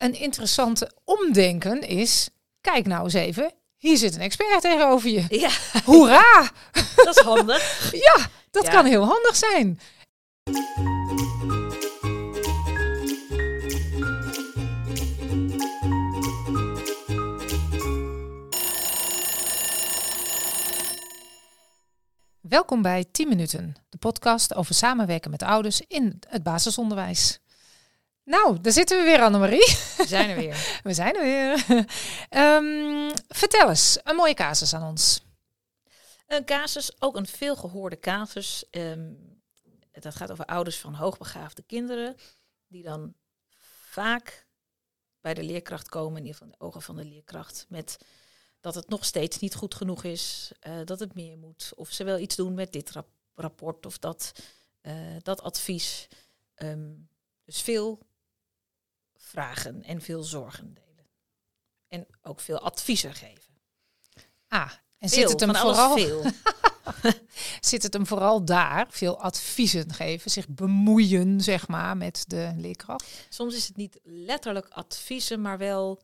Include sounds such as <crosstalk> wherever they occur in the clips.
een interessante omdenken is, kijk nou eens even, hier zit een expert tegenover je. Ja, Hoera! <laughs> dat is handig. <laughs> Ja, dat Ja. kan heel handig zijn. Welkom bij 10 minuten, de podcast over samenwerken met ouders in het basisonderwijs. Nou, daar zitten we weer, Annemarie. We zijn er weer. <laughs> We zijn er weer. Ehm, vertel eens, een mooie casus aan ons. Een casus, ook een veelgehoorde casus. ehm, dat gaat over ouders van hoogbegaafde kinderen. Die dan vaak bij de leerkracht komen, in ieder geval in de ogen van de leerkracht. Met dat het nog steeds niet goed genoeg is, eh, dat het meer moet. Of ze wel iets doen met dit rap- rapport of dat, eh, dat advies. Ehm, dus veel vragen en veel zorgen delen. En ook veel adviezen geven. Ah, en Veel, zit het, hem vooral, veel. <laughs> zit het hem vooral daar, veel adviezen geven, zich bemoeien, zeg maar, met de leerkracht? Soms is het niet letterlijk adviezen, maar wel.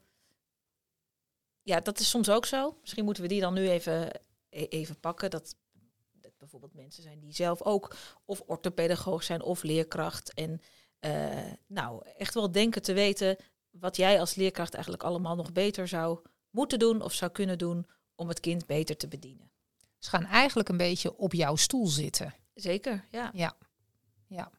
Ja, dat is soms ook zo. Misschien moeten we die dan nu even, e- even pakken. Dat, dat bijvoorbeeld mensen zijn die zelf ook of orthopedagoog zijn of leerkracht. En nou, echt wel denken te weten wat jij als leerkracht eigenlijk allemaal nog beter zou moeten doen of zou kunnen doen om het kind beter te bedienen. Ze gaan eigenlijk een beetje op jouw stoel zitten. Zeker, ja. Ja, ja.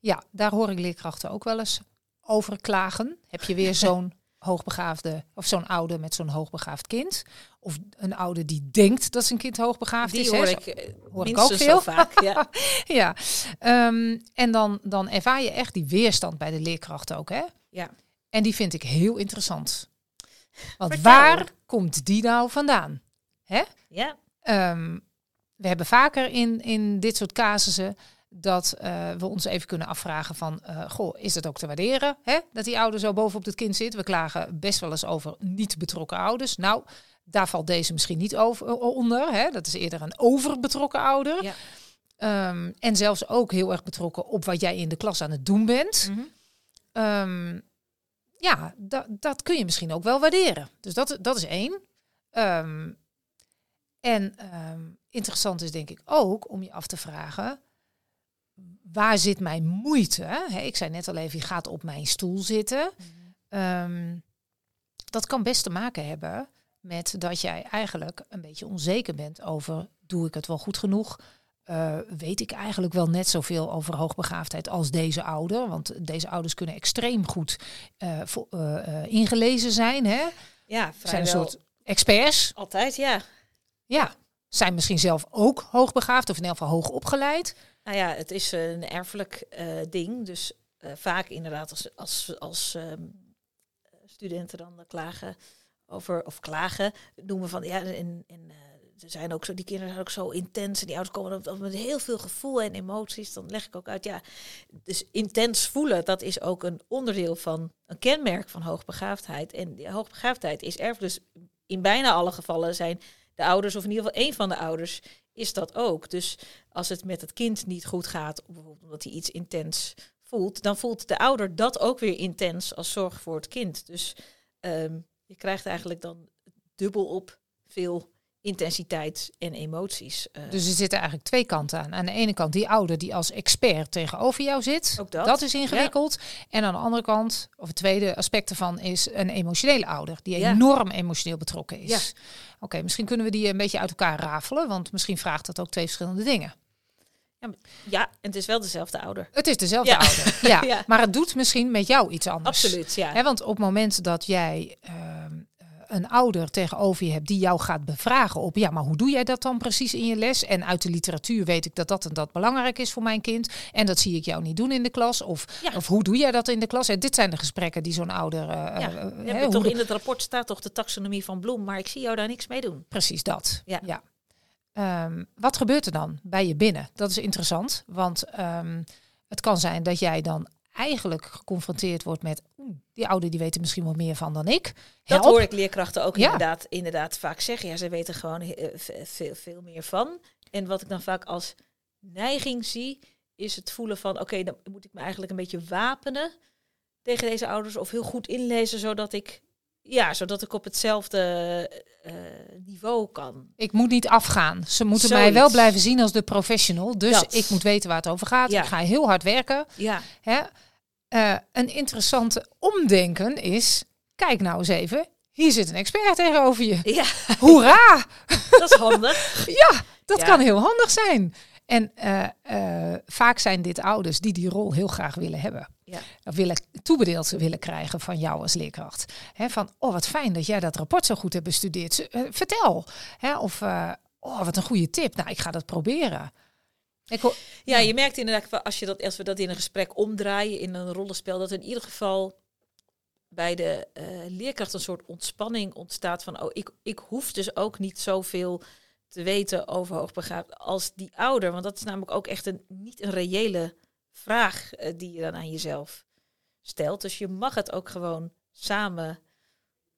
ja daar hoor ik leerkrachten ook wel eens over klagen. Heb je weer <laughs> zo'n hoogbegaafde, of zo'n ouder met zo'n hoogbegaafd kind? Of een ouder die denkt dat zijn kind hoogbegaafd Die is. hoor hè? ik, eh, hoor ik ook veel. zo vaak. Ja. <laughs> Ja, Ehm, en dan, dan ervaar je echt die weerstand bij de leerkracht ook, hè? ja. En die vind ik heel interessant. Want Vertel. waar komt die nou vandaan? Hè? ja. Ehm, we hebben vaker in, in dit soort casussen dat eh, we ons even kunnen afvragen van, eh, goh, is het ook te waarderen hè? dat die ouder zo bovenop het kind zit? We klagen best wel eens over niet betrokken ouders. Nou, daar valt deze misschien niet over, onder. Hè? Dat is eerder een overbetrokken ouder. Ja. Ehm, en zelfs ook heel erg betrokken op wat jij in de klas aan het doen bent. Mhm. Ehm, ja, dat, dat kun je misschien ook wel waarderen. Dus dat, dat is één. Ehm, en interessant is denk ik ook om je af te vragen, waar zit mijn moeite? Ik zei net al even, je gaat op mijn stoel zitten. Ehm, dat kan best te maken hebben met dat jij eigenlijk een beetje onzeker bent over, doe ik het wel goed genoeg? Eh, weet ik eigenlijk wel net zoveel over hoogbegaafdheid als deze ouder? Want deze ouders kunnen extreem goed eh, eh, ingelezen zijn. Hè? Ja, Zijn een soort experts. altijd, ja. Ja, zijn misschien zelf ook hoogbegaafd of in elk geval hoog opgeleid. Nou ja, het is een erfelijk eh, ding. Dus eh, vaak inderdaad als, als, als ehm, studenten dan klagen over, of klagen, noemen van ja, en, eh, er zijn ook zo, die kinderen zijn ook zo intens en die ouders komen op, met heel veel gevoel en emoties. Dan leg ik ook uit, ja, dus intens voelen, dat is ook een onderdeel van een kenmerk van hoogbegaafdheid. En die hoogbegaafdheid is erfelijk. Dus in bijna alle gevallen zijn de ouders, of in ieder geval één van de ouders, is dat ook. Dus als het met het kind niet goed gaat, bijvoorbeeld omdat hij iets intens voelt, dan voelt de ouder dat ook weer intens als zorg voor het kind. Dus ehm, je krijgt eigenlijk dan dubbel op veel intensiteit en emoties. eh, Dus er zitten eigenlijk twee kanten aan. Aan de ene kant die ouder die als expert tegenover jou zit. Ook dat. is ingewikkeld. En aan de andere kant, of het tweede aspect ervan, is een emotionele ouder. Die Ja. enorm emotioneel betrokken is. Ja. Oké, misschien kunnen we die een beetje uit elkaar rafelen. Want misschien vraagt dat ook twee verschillende dingen. ja, en het is wel dezelfde ouder. Het is dezelfde Ja. ouder. <laughs> Ja. Ja. Maar het doet misschien met jou iets anders. Absoluut, ja. Want op het moment dat jij ehm, eh, een ouder tegenover je hebt die jou gaat bevragen op, ja, maar hoe doe jij dat dan precies in je les? En uit de literatuur weet ik dat dat en dat belangrijk is voor mijn kind. En dat zie ik jou niet doen in de klas. Of, Ja. of hoe doe jij dat in de klas? En dit zijn de gesprekken die zo'n ouder. Ja, we hè, toch in het rapport staat toch de taxonomie van Bloem, maar ik zie jou daar niks mee doen. Precies dat. Ja. Ehm, wat gebeurt er dan bij je binnen? Dat is interessant, want ehm, het kan zijn dat jij dan eigenlijk geconfronteerd wordt met "Oeh, die ouder die weet er misschien wel meer van dan ik. Dat hoor ik leerkrachten ook Ja. inderdaad, inderdaad vaak zeggen. Ja, ze weten gewoon eh, ve- veel, veel meer van. En wat ik dan vaak als neiging zie, is het voelen van... oké, dan moet ik me eigenlijk een beetje wapenen... tegen deze ouders of heel goed inlezen, zodat ik, ja, zodat ik op hetzelfde eh, niveau kan. Ik moet niet afgaan. Ze moeten mij wel blijven zien als de professional. Dus Dat. ik moet weten waar het over gaat. Ja. Ik ga heel hard werken. Ja, Hè? Eh, een interessante omdenken is, kijk nou eens even, hier zit een expert tegenover je. ja Hoera! <laughs> dat is handig. Ja, dat Ja. kan heel handig zijn. En eh, eh, vaak zijn dit ouders die die rol heel graag willen hebben. Ja. Of willen toebedeeld willen krijgen van jou als leerkracht. Van, oh wat fijn dat jij dat rapport zo goed hebt bestudeerd. Vertel. Of, oh wat een goede tip. Nou, ik ga dat proberen. Ik hoor- Ja, je merkt inderdaad, als, je dat, als we dat in een gesprek omdraaien, in een rollenspel, dat in ieder geval bij de eh, leerkracht een soort ontspanning ontstaat van, oh, ik, ik hoef dus ook niet zoveel te weten over hoogbegaafd als die ouder. Want dat is namelijk ook echt een, niet een reële vraag eh, die je dan aan jezelf stelt. Dus je mag het ook gewoon samen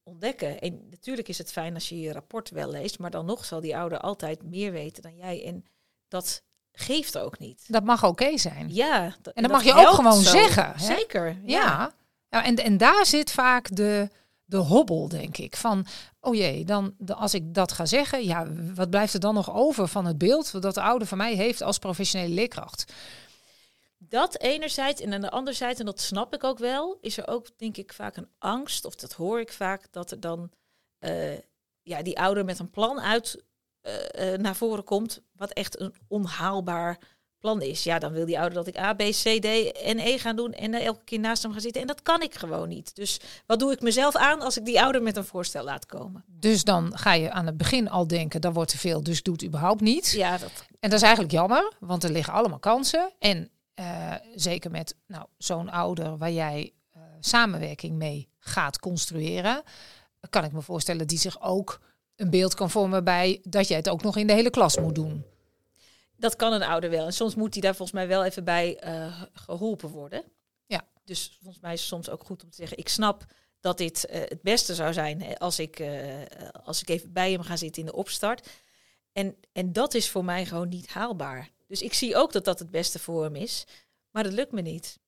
ontdekken. En natuurlijk is het fijn als je je rapport wel leest, maar dan nog zal die ouder altijd meer weten dan jij. En dat geeft ook niet. dat mag oké zijn. Ja, En dat mag je ook gewoon zo. zeggen, hè? Zeker. Ja. Ja. ja en, en daar zit vaak de, de hobbel, denk ik. Van, oh jee, dan, de, als ik dat ga zeggen, ja, wat blijft er dan nog over van het beeld dat de ouder van mij heeft als professionele leerkracht? Dat enerzijds en aan de andere zijde, en dat snap ik ook wel, is er ook denk ik vaak een angst, of dat hoor ik vaak, dat er dan eh, ja, die ouder met een plan uit eh, eh, naar voren komt, wat echt een onhaalbaar plan is. Ja, dan wil die ouder dat ik A, B, C, D en E ga doen en elke keer naast hem ga zitten. En dat kan ik gewoon niet. Dus wat doe ik mezelf aan als ik die ouder met een voorstel laat komen? Dus dan ga je aan het begin al denken, dat wordt te veel, dus doe het überhaupt niet. Ja, dat, En dat is eigenlijk jammer, want er liggen allemaal kansen. En eh, zeker met nou, zo'n ouder waar jij samenwerking mee gaat construeren, kan ik me voorstellen die zich ook een beeld kan vormen bij dat jij het ook nog in de hele klas moet doen. Dat kan een ouder wel. En soms moet hij daar volgens mij wel even bij eh, geholpen worden. Ja. Dus volgens mij is het soms ook goed om te zeggen: ik snap dat dit eh, het beste zou zijn hè, als ik, eh, als ik even bij hem ga zitten in de opstart. En, en dat is voor mij gewoon niet haalbaar. Dus ik zie ook dat dat het beste voor hem is, maar dat lukt me niet.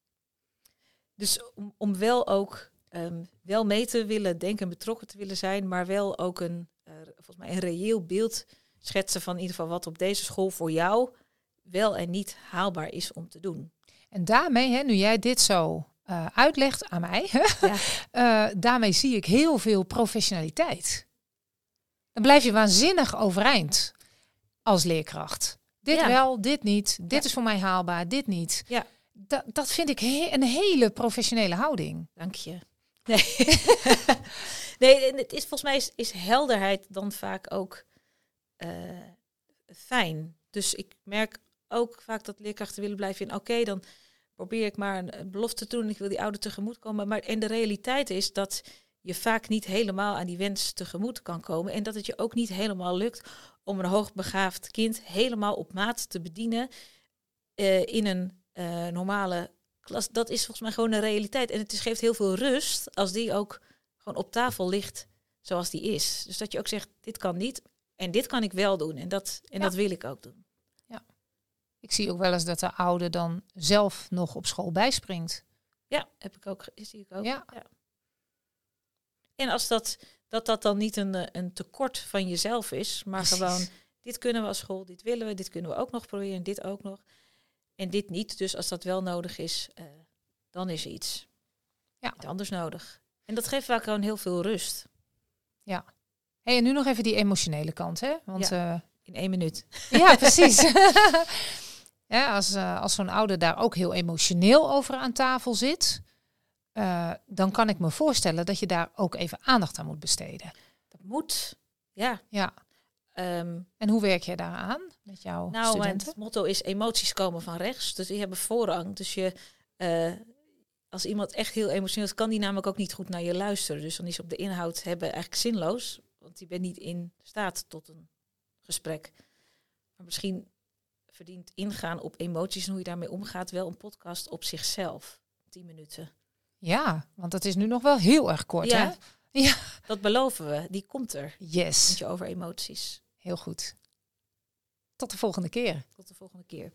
Dus om, om wel ook ehm, wel mee te willen denken, betrokken te willen zijn, maar wel ook een, eh, volgens mij een reëel beeld schetsen van in ieder geval wat op deze school voor jou wel en niet haalbaar is om te doen. En daarmee, hè, nu jij dit zo eh, uitlegt aan mij, Ja. <laughs> eh, daarmee zie ik heel veel professionaliteit. Dan blijf je waanzinnig overeind als leerkracht. Dit Ja. wel, dit niet. Dit Ja. is voor mij haalbaar, dit niet. Ja. Dat, dat vind ik he- een hele professionele houding. Dank je. Nee, <laughs> nee het is volgens mij is, helderheid dan vaak ook eh, fijn. Dus ik merk ook vaak dat leerkrachten willen blijven in. Oké, dan probeer ik maar een, belofte te doen. Ik wil die ouder tegemoet komen. Maar en de realiteit is dat je vaak niet helemaal aan die wens tegemoet kan komen. En dat het je ook niet helemaal lukt om een hoogbegaafd kind helemaal op maat te bedienen eh, in een eh, normale klas. Dat is volgens mij gewoon een realiteit. En het is, geeft heel veel rust als die ook gewoon op tafel ligt zoals die is. Dus dat je ook zegt, dit kan niet en dit kan ik wel doen. En dat, en Ja. dat wil ik ook doen. Ik zie ook wel eens dat de ouder dan zelf nog op school bijspringt. Ja, heb ik ook, zie ik ook. Ja. En als dat, dat dat dan niet een, eh, een tekort van jezelf is, maar Precies. gewoon, dit kunnen we als school, dit willen we, dit kunnen we ook nog proberen, dit ook nog. En dit niet. Dus als dat wel nodig is, eh, dan is er iets. Ja. Iets anders nodig. En dat geeft vaak gewoon heel veel rust. Hey, en nu nog even die emotionele kant, hè? Want ja, In één minuut. ja <laughs> precies. <laughs> ja, als eh, als zo'n ouder daar ook heel emotioneel over aan tafel zit, eh, dan kan ik me voorstellen dat je daar ook even aandacht aan moet besteden. Dat moet. Ja. Ja. Ehm, En hoe werk je daaraan met jouw nou, studenten? mijn motto is emoties komen van rechts. Dus die hebben voorrang. Dus je, eh, als iemand echt heel emotioneel is, kan die namelijk ook niet goed naar je luisteren. Dus dan is op de inhoud hebben eigenlijk zinloos. Want die bent niet in staat tot een gesprek. Maar misschien verdient ingaan op emoties en hoe je daarmee omgaat wel een podcast op zichzelf. 10 minuten. Ja, want dat is nu nog wel heel erg kort, Ja. hè? <laughs> Ja. Dat beloven we. Die komt er. Yes, Eentje over emoties. heel goed. Tot de volgende keer. Tot de volgende keer.